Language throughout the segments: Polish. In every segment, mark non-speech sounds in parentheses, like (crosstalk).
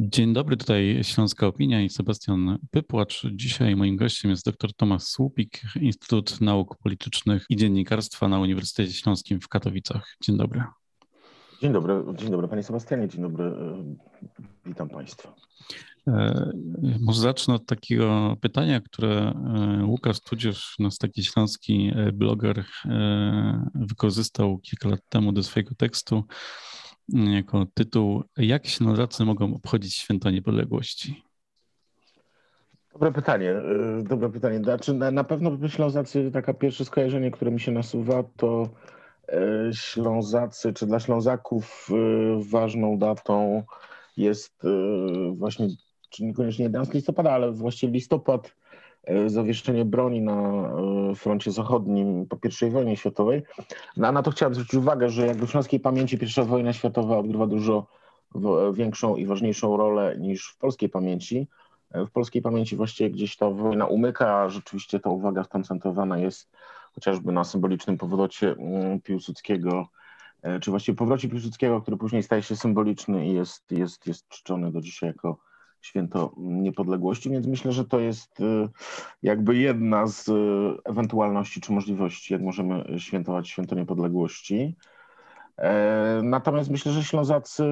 Dzień dobry, tutaj Śląska Opinia i Sebastian Pypłacz. Dzisiaj moim gościem jest dr Tomasz Słupik, Instytut Nauk Politycznych i Dziennikarstwa na Uniwersytecie Śląskim w Katowicach. Dzień dobry. Dzień dobry, dzień dobry panie Sebastianie, dzień dobry, e, witam państwa. E, może zacznę od takiego pytania, które e, Łukasz Tudzież, nasz taki śląski bloger, wykorzystał kilka lat temu do swojego tekstu jako tytuł Jak Ślązacy mogą obchodzić święto niepodległości? Dobre pytanie, y, dobre pytanie. Znaczy, na, na pewno Ślązacy, taka pierwsze skojarzenie, które mi się nasuwa, to y, Ślązacy, czy dla Ślązaków y, ważną datą jest właśnie, czy niekoniecznie 11 listopada, ale właściwie listopad zawieszenie broni na e, froncie zachodnim po I wojnie światowej. No, na to chciałem zwrócić uwagę, że jakby w śląskiej pamięci I wojna światowa odgrywa dużo większą i ważniejszą rolę niż w polskiej pamięci. E, w polskiej pamięci właściwie gdzieś ta wojna umyka, a rzeczywiście ta uwaga skoncentrowana jest chociażby na symbolicznym powrocie mm, Piłsudskiego, czy właściwie powrocie Piłsudskiego, który później staje się symboliczny i jest, jest, jest czczony do dzisiaj jako święto niepodległości, więc myślę, że to jest y, jakby jedna z y, ewentualności czy możliwości, jak możemy świętować święto niepodległości. E, natomiast myślę, że Ślązacy,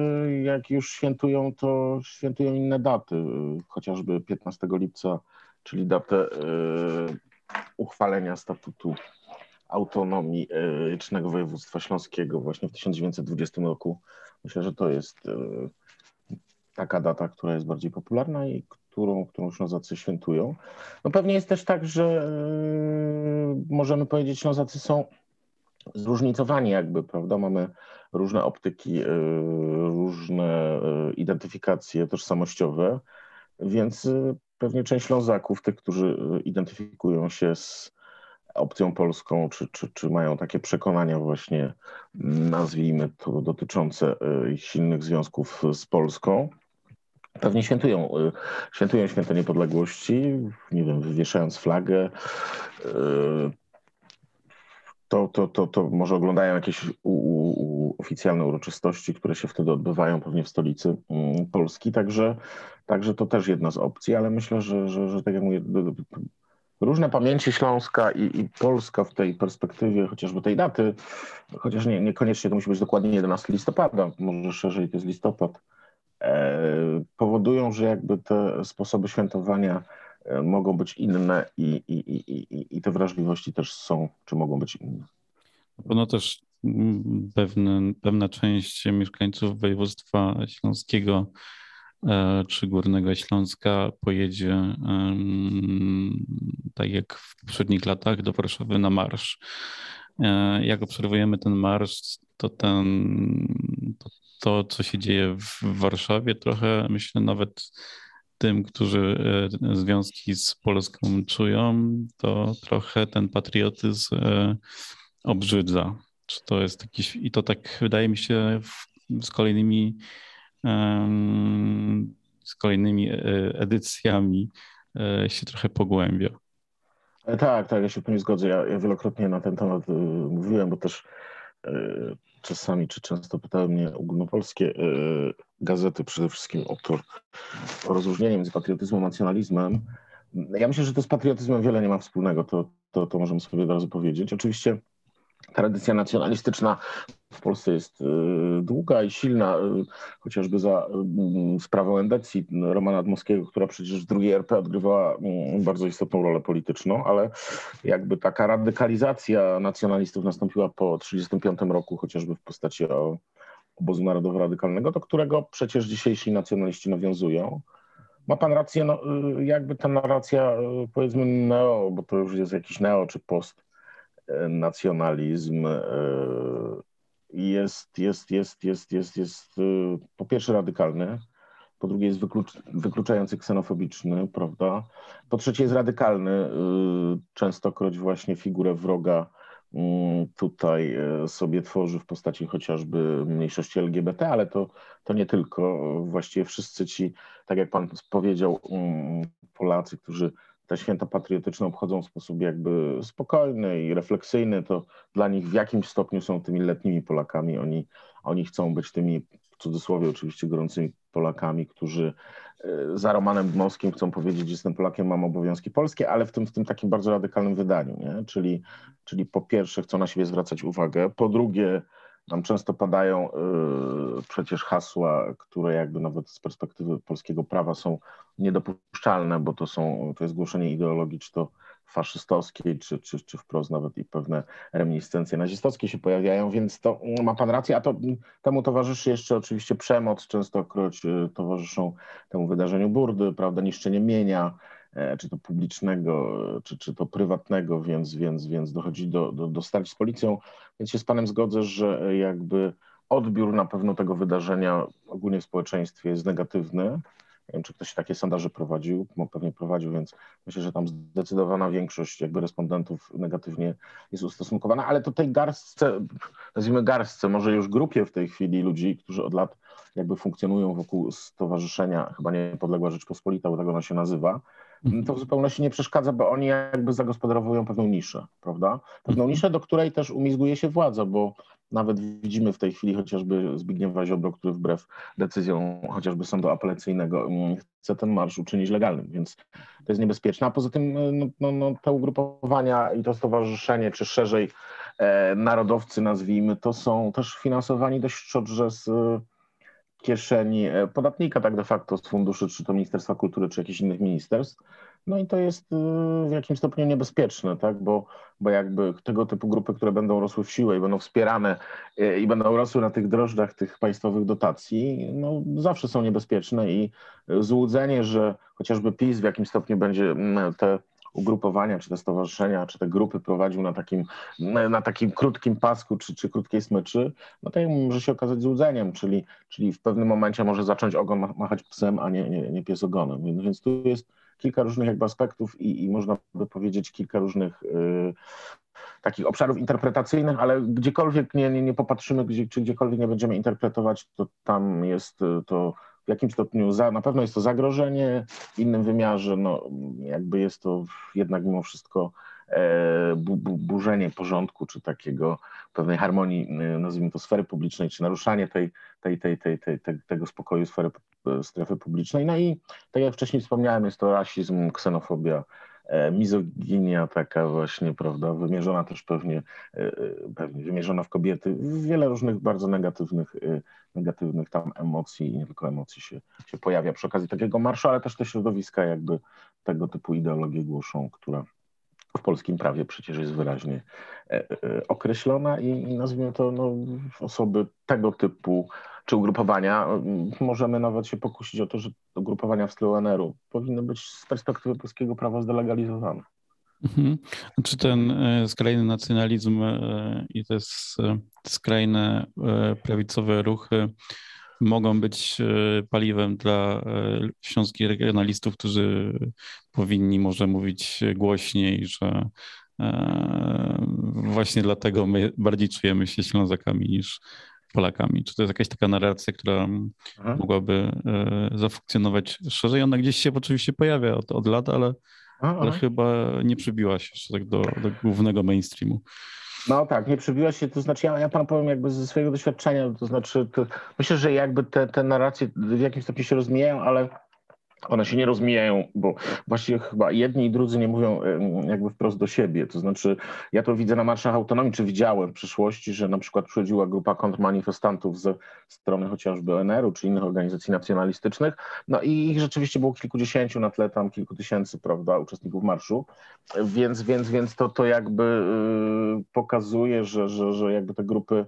jak już świętują, to świętują inne daty, y, chociażby 15 lipca, czyli datę uchwalenia statutu autonomii licznego województwa śląskiego właśnie w 1920 roku. Myślę, że to jest taka data, która jest bardziej popularna i którą, którą Ślązacy świętują. No pewnie jest też tak, że yy, możemy powiedzieć, Ślązacy są zróżnicowani jakby, prawda? Mamy różne optyki, yy, różne yy, identyfikacje tożsamościowe, więc pewnie część Ślązaków, tych, którzy identyfikują się z opcją polską, czy, czy, czy mają takie przekonania właśnie, nazwijmy to, dotyczące silnych związków z Polską, Pewnie świętują, y, świętują święto niepodległości, nie wiem, wywieszając flagę. Y, to, to, to, to może oglądają jakieś u, u, oficjalne uroczystości, które się wtedy odbywają pewnie w stolicy mm, Polski, także, także to też jedna z opcji, ale myślę, że, że, że tak jak mówię, różne pamięci Śląska i, i, Polska w tej perspektywie, chociażby tej daty, chociaż nie, niekoniecznie to musi być dokładnie 11 listopada, może szerzej to jest listopad, powodują, że jakby te sposoby świętowania e, mogą być inne i, i, i, i te wrażliwości też są, czy mogą być inne. No też mm, pewne, pewna część mieszkańców województwa śląskiego e, czy Górnego Śląska pojedzie tak jak w poprzednich latach do Warszawy na marsz. Jak obserwujemy ten marsz, to ten, to co się dzieje w Warszawie, trochę myślę nawet tym, którzy e, związki z Polską czują, to trochę ten patriotyzm e, obrzydza. Czy to jest jakiś, i to tak wydaje mi się z kolejnymi z kolejnymi e, edycjami się trochę pogłębia. Tak, tak, ja się nie zgodzę. Ja, ja wielokrotnie na ten temat mówiłem, bo też czasami, czy często pytały mnie ogólnopolskie e, gazety, przede wszystkim autor o rozróżnienie między patriotyzmem a nacjonalizmem. Ja myślę, że to z patriotyzmem wiele nie ma wspólnego, to, to, to możemy sobie od razu powiedzieć. Oczywiście tradycja nacjonalistyczna w Polsce jest y, długa i silna, y, chociażby za y, sprawą endecji Romana Dmowskiego, która przecież w drugiej RP odgrywała bardzo istotną rolę polityczną, ale jakby taka radykalizacja nacjonalistów nastąpiła po 1935 roku, chociażby w postaci obozu narodowo-radykalnego, do którego przecież dzisiejsi nacjonaliści nawiązują. Ma pan rację, no, jakby ta narracja, powiedzmy neo, bo to już jest jakiś neo czy post, nacjonalizm e, jest, jest, jest, jest, jest, jest e, po pierwsze radykalny, po drugie jest wyklucz, wykluczający ksenofobiczny, prawda? Po trzecie jest radykalny, e, częstokroć właśnie figurę wroga tutaj sobie tworzy w postaci chociażby mniejszości LGBT, ale to, to nie tylko. Właściwie wszyscy ci, tak jak pan powiedział, Polacy, którzy te święta patriotyczne obchodzą w sposób jakby spokojny i refleksyjny, to dla nich w jakimś stopniu są tymi letnimi Polakami. Oni, oni chcą być tymi, w cudzysłowie oczywiście, gorącymi Polakami, którzy za Romanem Dmowskim chcą powiedzieć, że jestem Polakiem, mam obowiązki polskie, ale w tym, w tym takim bardzo radykalnym wydaniu. Nie? Czyli, czyli po pierwsze chcą na siebie zwracać uwagę, po drugie nam często padają y, przecież hasła, które jakby nawet z perspektywy polskiego prawa są niedopuszczalne, bo to są, to jest głoszenie ideologii, czy czy, czy, wprost nawet i pewne reminiscencje nazistowskie się pojawiają, więc to ma pan rację, a to temu towarzyszy jeszcze oczywiście przemoc, częstokroć y, towarzyszą temu wydarzeniu burdy, prawda, niszczenie mienia, czy to publicznego, czy, czy to prywatnego, więc, więc, więc dochodzi do, do, do starć z policją, więc się z panem zgodzę, że jakby odbiór na pewno tego wydarzenia ogólnie w społeczeństwie jest negatywny, nie wiem, czy ktoś takie sondaże prowadził, pewnie prowadził, więc myślę, że tam zdecydowana większość jakby respondentów negatywnie jest ustosunkowana, ale to tej garstce, nazwijmy garstce, może już grupie w tej chwili ludzi, którzy od lat jakby funkcjonują wokół Stowarzyszenia, chyba Niepodległa Rzeczpospolita, bo tak ona się nazywa, to w zupełności nie przeszkadza, bo oni jakby zagospodarowują pewną niszę, prawda? Pewną mhm. niszę, do której też umizguje się władza, bo nawet widzimy w tej chwili chociażby Zbigniewa Ziobro, który wbrew decyzjom chociażby sądu apelacyjnego mm, chce ten marsz uczynić legalnym, więc to jest niebezpieczne. A poza tym no, no, no te ugrupowania i to stowarzyszenie, czy szerzej e, narodowcy nazwijmy, to są też finansowani dość szczodrze z kieszeni e, podatnika tak de facto z funduszy, czy to Ministerstwa Kultury, czy jakichś innych ministerstw. No i to jest y, w jakimś stopniu niebezpieczne, tak? bo, bo jakby tego typu grupy, które będą rosły w siłę i będą wspierane y, i będą rosły na tych drożdżach tych państwowych dotacji, no zawsze są niebezpieczne i złudzenie, że chociażby PiS w jakimś stopniu będzie mm, te ugrupowania, czy te stowarzyszenia, czy te grupy prowadził na takim, na takim krótkim pasku, czy, czy krótkiej smyczy, no to może się okazać złudzeniem, czyli, czyli w pewnym momencie może zacząć ogon machać psem, a nie, nie, nie pies ogonem. Więc, tu jest kilka różnych jakby aspektów i, i można by powiedzieć kilka różnych y, takich obszarów interpretacyjnych, ale gdziekolwiek nie, nie, nie popatrzymy, gdzie, czy gdziekolwiek nie będziemy interpretować, to tam jest y, to w jakim stopniu za, na pewno jest to zagrożenie, w innym wymiarze no, jakby jest to jednak mimo wszystko e, bu, bu, burzenie porządku, czy takiego pewnej harmonii, e, nazwijmy to sfery publicznej, czy naruszanie tej, tej, tej, tej, tej, tej tego spokoju sfery, e, strefy publicznej. No i tak jak wcześniej wspomniałem, jest to rasizm, ksenofobia, mizoginia taka właśnie, prawda, wymierzona też pewnie, e, e, pewnie wymierzona w kobiety, wiele różnych bardzo negatywnych, negatywnych tam emocji i nie tylko emocji się, się pojawia przy okazji takiego marszu, ale też te środowiska jakby tego typu ideologię głoszą, która w polskim prawie przecież jest wyraźnie określona i, i nazwijmy to no, osoby tego typu czy ugrupowania, możemy nawet się pokusić o to, że ugrupowania w stylu NR-u powinny być z perspektywy polskiego prawa zdelegalizowane. Mhm. Czy ten e, skrajny nacjonalizm e, i te skrajne e, prawicowe ruchy mogą być paliwem dla śląskich regionalistów, którzy powinni może mówić głośniej, że właśnie dlatego my bardziej czujemy się Ślązakami niż Polakami? Czy to jest jakaś taka narracja, która Aha. mogłaby e, zafunkcjonować szerzej? Ona gdzieś się oczywiście pojawia od, od lat, ale, ale chyba nie przybiła się jeszcze tak do, do głównego mainstreamu. No tak, nie przybiła się, to znaczy ja, ja pan powiem jakby ze swojego doświadczenia, to znaczy to, myślę, że jakby te, te narracje w jakimś stopniu się rozmijają, ale one się nie rozmijają, bo właściwie chyba jedni i drudzy nie mówią jakby wprost do siebie. To znaczy, ja to widzę na marszach autonomii, czy widziałem w przyszłości, że na przykład przychodziła grupa kontrmanifestantów ze strony chociażby ONR-u czy innych organizacji nacjonalistycznych, no i ich rzeczywiście było kilkudziesięciu na tle tam kilku tysięcy, prawda, uczestników marszu, więc, więc, więc to, to jakby y, pokazuje, że, że, że jakby te grupy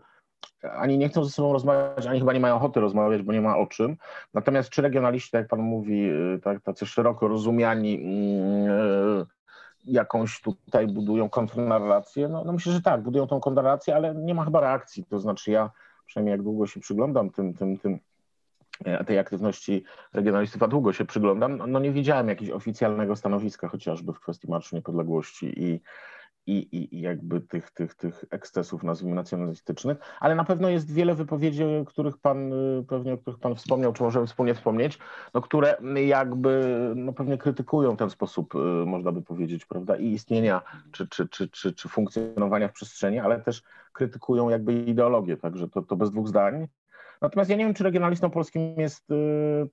ani nie chcą ze sobą rozmawiać, ani chyba nie mają ochoty rozmawiać, bo nie ma o czym. Natomiast czy regionaliści, tak jak pan mówi, y, tak, tacy szeroko rozumiani, yy, jakąś tutaj budują kontrnarrację? No, no myślę, że tak, budują tą kontrnarrację, ale nie ma chyba reakcji. To znaczy ja, przynajmniej jak długo się przyglądam tym, tym, tym e, tej aktywności regionalistów, a długo się przyglądam, no, no nie widziałem jakiegoś oficjalnego stanowiska chociażby w kwestii Marszu Niepodległości i i, i jakby tych, tych, tych ekscesów, nazwijmy, nacjonalistycznych, ale na pewno jest wiele wypowiedzi, których pan, y, pewnie o których pan wspomniał, czy możemy wspólnie wspomnieć, no, które jakby no, pewnie krytykują ten sposób, y, można by powiedzieć, prawda, i istnienia, czy, czy, czy, czy, czy funkcjonowania w przestrzeni, ale też krytykują jakby ideologię, także to, to bez dwóch zdań. Natomiast ja nie wiem, czy regionalistą polskim jest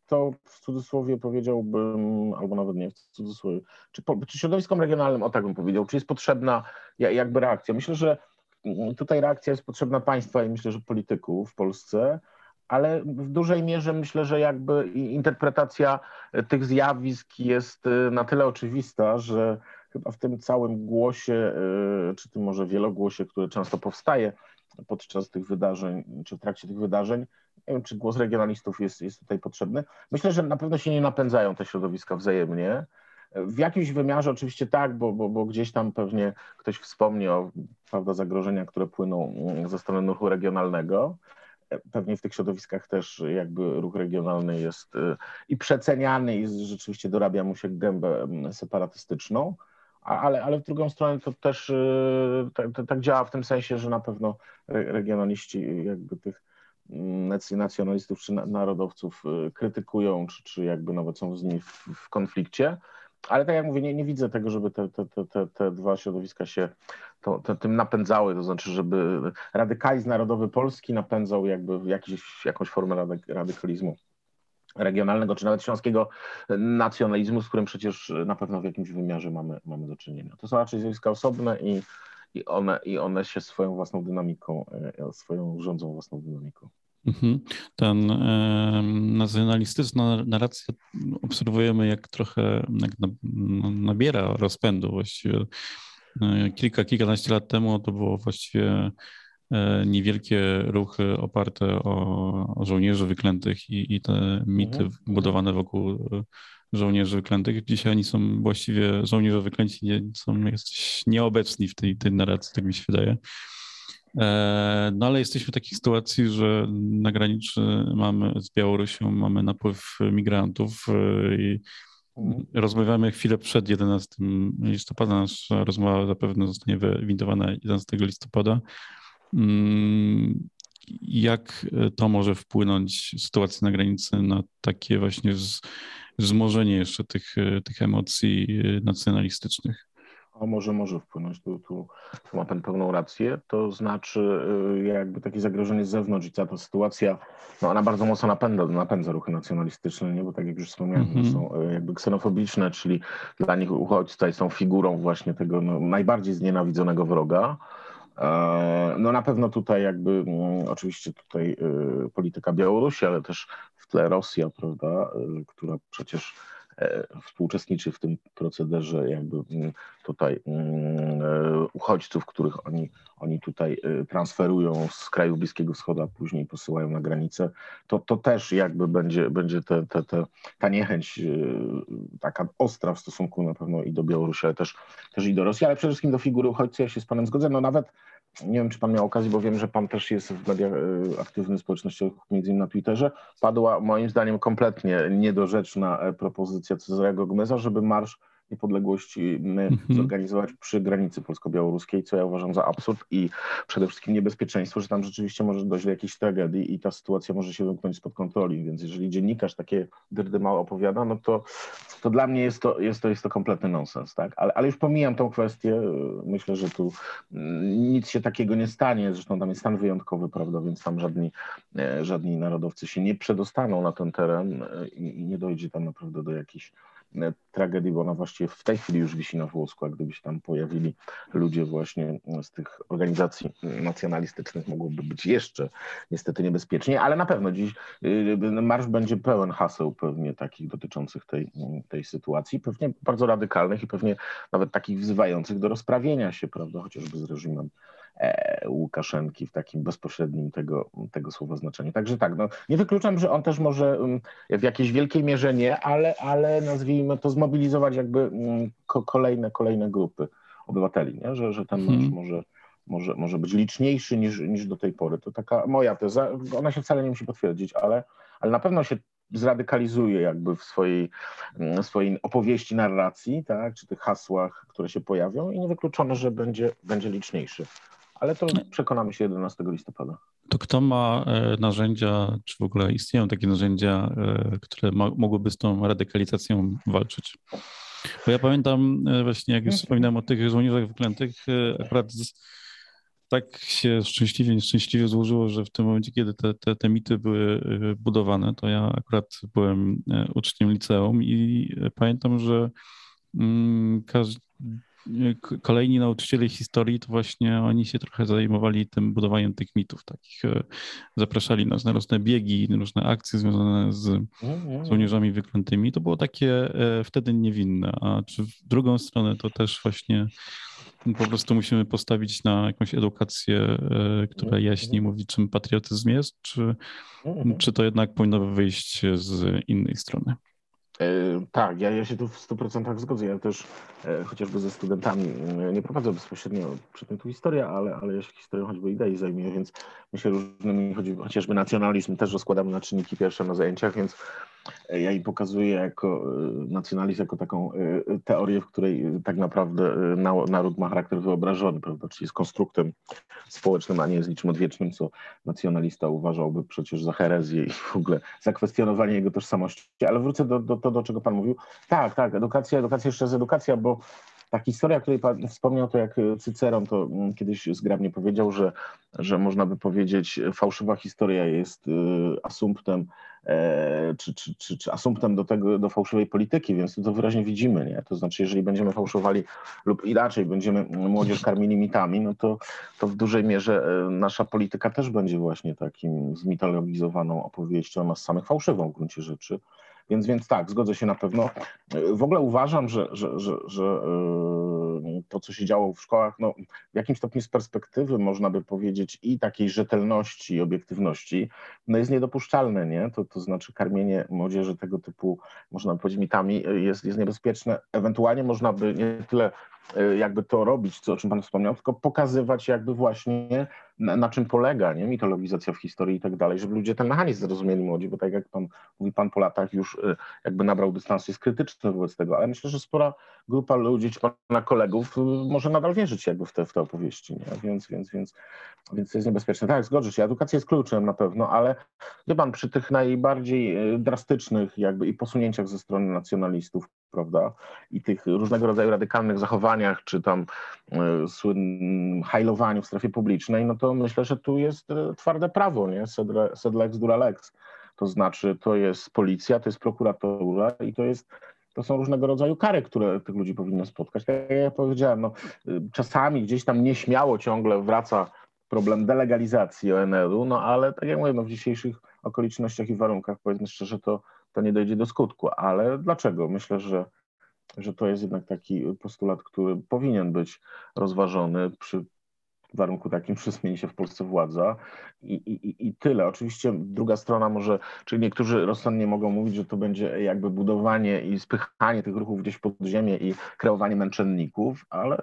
to w cudzysłowie powiedziałbym, albo nawet nie w cudzysłowie, czy, czy środowiskom regionalnym, o tak bym powiedział, czy jest potrzebna jakby reakcja. Myślę, że tutaj reakcja jest potrzebna państwa i myślę, że polityków w Polsce, ale w dużej mierze myślę, że jakby interpretacja tych zjawisk jest y, na tyle oczywista, że chyba w tym całym głosie, y, czy tym może wielogłosie, który często powstaje podczas tych wydarzeń, czy w trakcie tych wydarzeń, nie wiem, czy głos regionalistów jest, jest tutaj potrzebny. Myślę, że na pewno się nie napędzają te środowiska wzajemnie. W jakimś wymiarze oczywiście tak, bo, bo, bo gdzieś tam pewnie ktoś wspomni o prawda, zagrożenia, które płyną ze strony ruchu regionalnego. Pewnie w tych środowiskach też jakby ruch regionalny jest y, i przeceniany i rzeczywiście dorabia mu się gębę mm, separatystyczną, ale, ale w drugą stronę to też y, tak, tak działa w tym sensie, że na pewno regionaliści jakby tych mm, nacjonalistów czy narodowców y, krytykują, czy, czy jakby nawet są z nimi w, w konflikcie. Ale tak jak mówię, nie, nie widzę tego, żeby te, te, te, te dwa środowiska się to, tym napędzały, to znaczy, żeby radykalizm narodowy Polski napędzał jakby jakiś, jakąś formę radykalizmu regionalnego, czy nawet śląskiego nacjonalizmu, z którym przecież na pewno w jakimś wymiarze mamy, mamy do czynienia. To są raczej zjawiska osobne i, i, one, i one się swoją własną dynamiką, e, swoją rządzą własną dynamiką. Mhm. Ten e, nacjonalistyczna narracja obserwujemy, jak trochę jak nabiera rozpędu właściwie. E, kilka, kilkanaście lat temu to było właściwie e, niewielkie ruchy oparte o, o żołnierzy wyklętych i, i te mity mhm. budowane wokół e, żołnierzy wyklętych. Dzisiaj oni są właściwie, żołnierze wyklęci nie, są nieobecni w tej, tej narracji, tak mi się wydaje. E, no ale jesteśmy w takiej sytuacji, że na granicy mamy z Białorusią mamy napływ migrantów e, i mhm. rozmawiamy chwilę przed 11 listopada. Nasza rozmowa zapewne zostanie wywindowana 11 listopada. Mm, jak to może wpłynąć sytuacja na granicy na takie właśnie wzmożenie jeszcze tych, tych emocji nacjonalistycznych? a może może wpłynąć, tu, tu, tu ma Pan pełną rację, to znaczy jakby takie zagrożenie z zewnątrz i cała ta sytuacja, no ona bardzo mocno napędza, napędza ruchy nacjonalistyczne, nie? bo tak jak już wspomniałem, mm -hmm. są jakby ksenofobiczne, czyli dla nich uchodźcy są figurą właśnie tego no, najbardziej znienawidzonego wroga, e, no na pewno tutaj jakby mm, oczywiście tutaj y, polityka Białorusi, ale też w tle Rosja, prawda, która przecież E, współuczestniczy w tym procederze jakby mm, tutaj mm, e, uchodźców, których oni, oni tutaj e, transferują z kraju Bliskiego Wschodu, a później posyłają na granicę, to, to też jakby będzie, będzie te, te, te, ta niechęć taka ostra w stosunku na pewno i do Białorusi, ale też, też i do Rosji, ale przede wszystkim do figury uchodźcy ja się z panem zgodzę, no nawet nie wiem, czy pan miał okazję, bo wiem, że pan też jest w mediach e, aktywny społecznościowych, między innymi na Twitterze, padła moim zdaniem kompletnie niedorzeczna e, propozycja Cezarego Gmeza, żeby marsz niepodległości mhm. zorganizować przy granicy polsko-białoruskiej, co ja uważam za absurd i przede wszystkim niebezpieczeństwo, że tam rzeczywiście może dojść do jakiejś tragedii i ta sytuacja może się wymknąć spod kontroli. Więc jeżeli dziennikarz takie dyrdy mało opowiada, no to, to dla mnie jest to, jest to, jest to kompletny nonsens. Tak? Ale, ale już pomijam tą kwestię. Myślę, że tu nic się takiego nie stanie. Zresztą tam jest stan wyjątkowy, prawda, więc tam żadni, e, żadni narodowcy się nie przedostaną na ten teren i, i nie dojdzie tam naprawdę do jakichś tragedii, bo ona właściwie w tej chwili już wisi na włosku, a gdyby się tam pojawili ludzie właśnie z tych organizacji nacjonalistycznych, mogłoby być jeszcze niestety niebezpiecznie, ale na pewno dziś y, marsz będzie pełen haseł pewnie takich dotyczących tej, tej sytuacji, pewnie bardzo radykalnych i pewnie nawet takich wzywających do rozprawienia się, prawda, chociażby z reżimem E, Łukaszenki w takim bezpośrednim tego, tego słowa znaczeniu. Także tak, no, nie wykluczam, że on też może mm, w jakiejś wielkiej mierze nie, ale, ale nazwijmy to zmobilizować jakby mm, kolejne, kolejne grupy obywateli, nie? Że, że ten marsz hmm. może, może, może być liczniejszy niż, niż do tej pory. To taka moja teza, ona się wcale nie musi potwierdzić, ale, ale na pewno się zradykalizuje jakby w swojej, mm, swojej opowieści, narracji, tak, czy tych hasłach, które się pojawią i niewykluczone, że będzie, będzie liczniejszy ale to przekonamy się 11 listopada. To kto ma e, narzędzia, czy w ogóle istnieją takie narzędzia, e, które mogłyby z tą radykalizacją walczyć? Bo ja pamiętam e, właśnie, jak już mhm. wspominałem o tych żołnierzach wyklętych, akurat z, tak się szczęśliwie, nieszczęśliwie złożyło, że w tym momencie, kiedy te, te, te mity były budowane, to ja akurat byłem uczniem liceum i pamiętam, że mm, każdy kolejni nauczyciele historii, to właśnie oni się trochę zajmowali tym budowaniem tych mitów, takich e, zapraszali nas na różne biegi, różne akcje związane z mhm. żołnierzami wyklętymi. To było takie e, wtedy niewinne, a czy w drugą stronę to też właśnie po prostu musimy postawić na jakąś edukację, e, która mhm. jaśniej mówi, czym patriotyzm jest, czy, mhm. czy to jednak powinno wyjść z innej strony? E, tak, ja, ja się tu w 100% zgodzę. Ja też e, chociażby ze studentami e, nie prowadzę bezpośrednio przedmiotu historia, ale, ale ja się historią choćby idei zajmuję, więc my się różnymi, chociażby nacjonalizm też rozkładamy na czynniki pierwsze na zajęciach, więc ja jej pokazuję jako e, nacjonalizm, jako taką e, teorię, w której tak naprawdę e, naród ma charakter wyobrażony, prawda? czyli jest konstruktem społecznym, a nie jest niczym odwiecznym, co nacjonalista uważałby przecież za herezję i w ogóle zakwestionowanie jego tożsamości. Ale wrócę do, do, do, do czego Pan mówił. Tak, tak, edukacja, edukacja jeszcze jest edukacja, bo ta historia, o której Pan wspomniał, to jak Cyceron to mm, kiedyś zgrabnie powiedział, że, że można by powiedzieć, fałszywa historia jest asumptem E, czy, czy, czy, czy asumptem do tego, do fałszywej polityki, więc to wyraźnie widzimy, nie? To znaczy, jeżeli będziemy fałszowali lub inaczej będziemy młodzież karmili mitami, no to, to w dużej mierze e, nasza polityka też będzie właśnie takim zmitologizowaną opowieścią, nas samych fałszywą w gruncie rzeczy. Więc, więc tak, zgodzę się na pewno. W ogóle uważam, że, że, że, że e, to, co się działo w szkołach, no, w jakimś stopniu z perspektywy można by powiedzieć i takiej rzetelności i obiektywności, no jest niedopuszczalne, nie? To, to znaczy karmienie młodzieży tego typu, można by powiedzieć, mitami jest, jest niebezpieczne. Ewentualnie można by nie tyle E, jakby to robić, co, o czym Pan wspomniał, tylko pokazywać jakby właśnie na, na, czym polega nie? mitologizacja w historii i tak dalej, żeby ludzie ten mechanizm zrozumieli młodzi, bo tak jak Pan mówi, Pan po latach już e, jakby nabrał dystansu, jest krytyczny wobec tego, ale myślę, że spora grupa ludzi, czy Pana kolegów e, może nadal wierzyć jakby w te, w te opowieści, nie? Więc, więc, więc, więc jest niebezpieczne. Tak, zgodzę się, edukacja jest kluczem na pewno, ale wie Pan, przy tych najbardziej drastycznych jakby i posunięciach ze strony nacjonalistów, prawda, i tych różnego rodzaju radykalnych zachowaniach, czy tam y, słynnym hajlowaniu w strefie publicznej, no to myślę, że tu jest e, twarde prawo, nie? Sed lex dura lex. To znaczy, to jest policja, to jest prokuratura i to jest to są różnego rodzaju kary, które tych ludzi powinno spotkać. Tak jak ja powiedziałem, no, y, czasami gdzieś tam nieśmiało ciągle wraca problem delegalizacji ONR-u, no ale tak jak mówię, no, w dzisiejszych okolicznościach i warunkach, powiedzmy szczerze, to to nie dojdzie do skutku. Ale dlaczego? Myślę, że, że to jest jednak taki postulat, który powinien być rozważony przy warunku takim, że zmieni się w Polsce władza i, i, i tyle. Oczywiście druga strona może, czyli niektórzy rozsądnie mogą mówić, że to będzie jakby budowanie i spychanie tych ruchów gdzieś pod ziemię i kreowanie męczenników, ale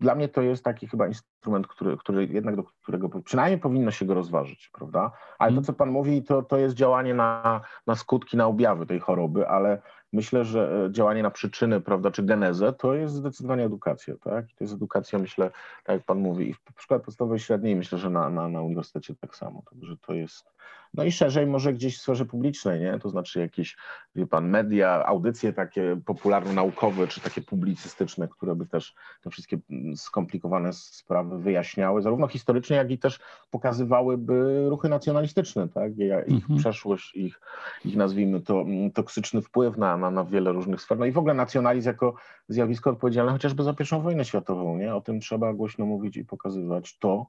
dla mnie to jest taki chyba instrument, który, który jednak do którego przynajmniej powinno się go rozważyć, prawda? Ale to, mhm. co pan mówi, to, to jest działanie na, na skutki, na objawy tej choroby, ale myślę, że e, działanie na przyczyny, prawda, czy genezę, to jest zdecydowanie edukacja, tak? To jest edukacja, myślę, tak jak pan mówi, i w szkole podstawowej średniej, myślę, że na, na, na uniwersytecie tak samo, także to jest, no i szerzej może gdzieś w sferze publicznej, nie? To znaczy jakieś, wie pan, media, audycje takie popularno-naukowe, czy takie publicystyczne, które by też te wszystkie mm, skomplikowane sprawy wyjaśniały, zarówno historycznie, jak i też pokazywałyby ruchy nacjonalistyczne, tak? Ich mhm. przeszłość, ich, ich nazwijmy to mm, toksyczny wpływ na, na, na wiele różnych sfer. No i w ogóle nacjonalizm jako zjawisko odpowiedzialne chociażby za pierwszą wojnę światową, nie? O tym trzeba głośno mówić i pokazywać to.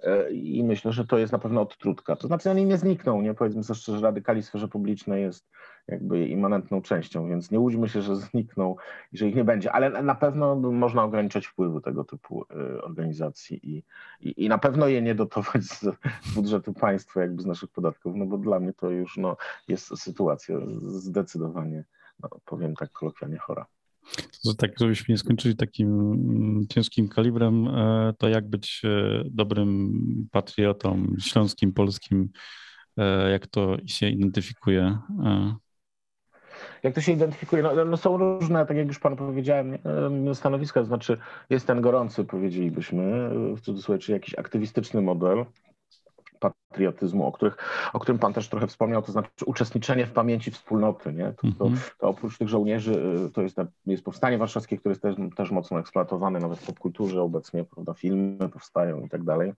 E, I myślę, że to jest na pewno odtrutka. To znaczy oni nie znikną, nie? Powiedzmy sobie szczerze, radykalizm w sferze publicznej jest jakby immanentną częścią, więc nie łudźmy się, że znikną i że ich nie będzie, ale na pewno można ograniczać wpływy tego typu e, organizacji i, i, i na pewno je nie dotować z budżetu państwa, jakby z naszych podatków, no bo dla mnie to już no, jest sytuacja zdecydowanie, no, powiem tak kolokwialnie, chora. To tak, żebyśmy nie skończyli takim mm, ciężkim kalibrem, e, to jak być e, dobrym patriotą śląskim, polskim, e, jak to się identyfikuje? Jak to się identyfikuje? No, no, są różne, tak jak już panu powiedziałem, stanowiska, to znaczy jest ten gorący, powiedzielibyśmy, w cudzysłowie, czy jakiś aktywistyczny model, patriotyzmu, o, których, o którym Pan też trochę wspomniał, to znaczy uczestniczenie w pamięci wspólnoty. Nie? To, to, mhm. to oprócz tych żołnierzy y, to jest, jest powstanie warszawskie, które jest też, też mocno eksploatowane nawet w popkulturze obecnie, prawda, filmy powstają i tak dalej.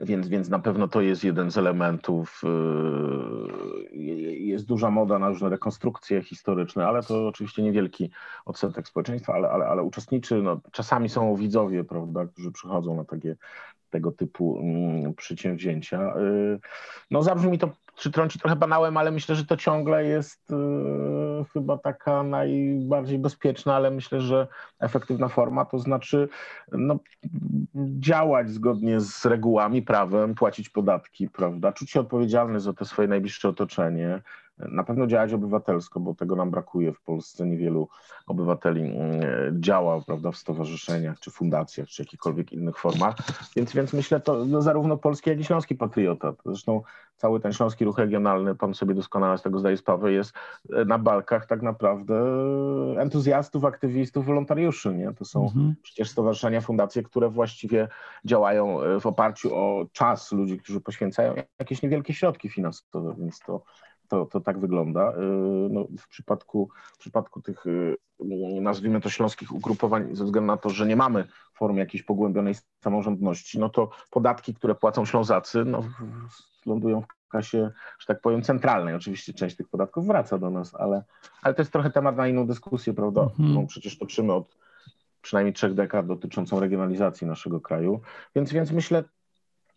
Więc, więc na pewno to jest jeden z elementów. Y, jest duża moda na różne rekonstrukcje historyczne, ale to oczywiście niewielki odsetek społeczeństwa, ale, ale, ale uczestniczy. No, czasami są widzowie, prawda, którzy przychodzą na takie tego typu mm, przedsięwzięcia. Y, no zabrzmi mi to czy trąci trochę banałem, ale myślę, że to ciągle jest y, chyba taka najbardziej bezpieczna, ale myślę, że efektywna forma, to znaczy no, działać zgodnie z regułami, prawem, płacić podatki, prawda, czuć się odpowiedzialny za to swoje najbliższe otoczenie, na pewno działać obywatelsko, bo tego nam brakuje w Polsce. Niewielu obywateli mm, działa prawda, w stowarzyszeniach, czy fundacjach, czy jakichkolwiek innych formach. Więc, więc myślę, to no, zarówno polski, jak i śląski patriota. Zresztą cały ten śląski ruch regionalny, pan sobie doskonale z tego zdaje sprawę, jest e, na balkach tak naprawdę entuzjastów, aktywistów, wolontariuszy. Nie? To są mhm. przecież stowarzyszenia, fundacje, które właściwie działają e, w oparciu o czas ludzi, którzy poświęcają jakieś niewielkie środki finansowe, więc to to, to tak wygląda. Y, no, w, przypadku, w przypadku tych, y, nazwijmy to, śląskich ugrupowań, ze względu na to, że nie mamy formy jakiejś pogłębionej samorządności, no to podatki, które płacą Ślązacy, no, lądują w kasie, że tak powiem, centralnej. Oczywiście część tych podatków wraca do nas, ale, ale to jest trochę temat na inną dyskusję, prawda? Mhm. No, przecież toczymy od przynajmniej trzech dekad dotyczącą regionalizacji naszego kraju. Więc, więc myślę,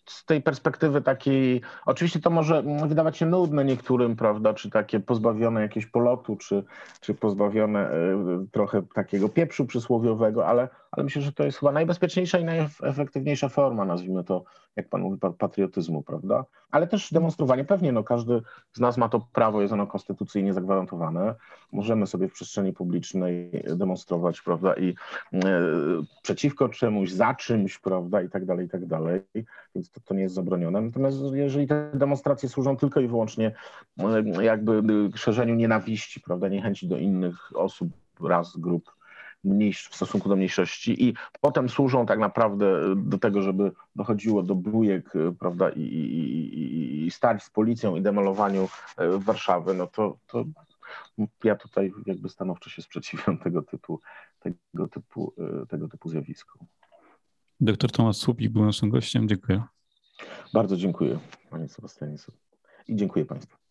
z tej perspektywy takiej, oczywiście to może wydawać się nudne niektórym, prawda, czy takie pozbawione jakiegoś polotu, czy, czy pozbawione y, trochę takiego pieprzu przysłowiowego, ale, ale myślę, że to jest chyba najbezpieczniejsza i najefektywniejsza forma, nazwijmy to, jak pan mówi, patriotyzmu, prawda? Ale też demonstrowanie, pewnie no, każdy z nas ma to prawo, jest ono konstytucyjnie zagwarantowane. Możemy sobie w przestrzeni publicznej demonstrować, prawda, i y, przeciwko czemuś, za czymś, prawda, i tak dalej, i tak dalej, więc to, to nie jest zabronione. Natomiast jeżeli te demonstracje służą tylko i wyłącznie y, jakby szerzeniu nienawiści, prawda, niechęci do innych osób, raz, grup, mniejsz, w stosunku do mniejszości i potem służą tak naprawdę do tego, żeby dochodziło do bujek prawda, i, i, i stać z policją i demolowaniu e, Warszawy, no to, to ja tutaj jakby stanowczo się sprzeciwiam (laughs) tego typu, tego typu, e, tego typu zjawisku. Doktor Tomasz Słupik był naszym gościem. Dziękuję. Bardzo dziękuję, panie Sebastianie. I dziękuję państwu.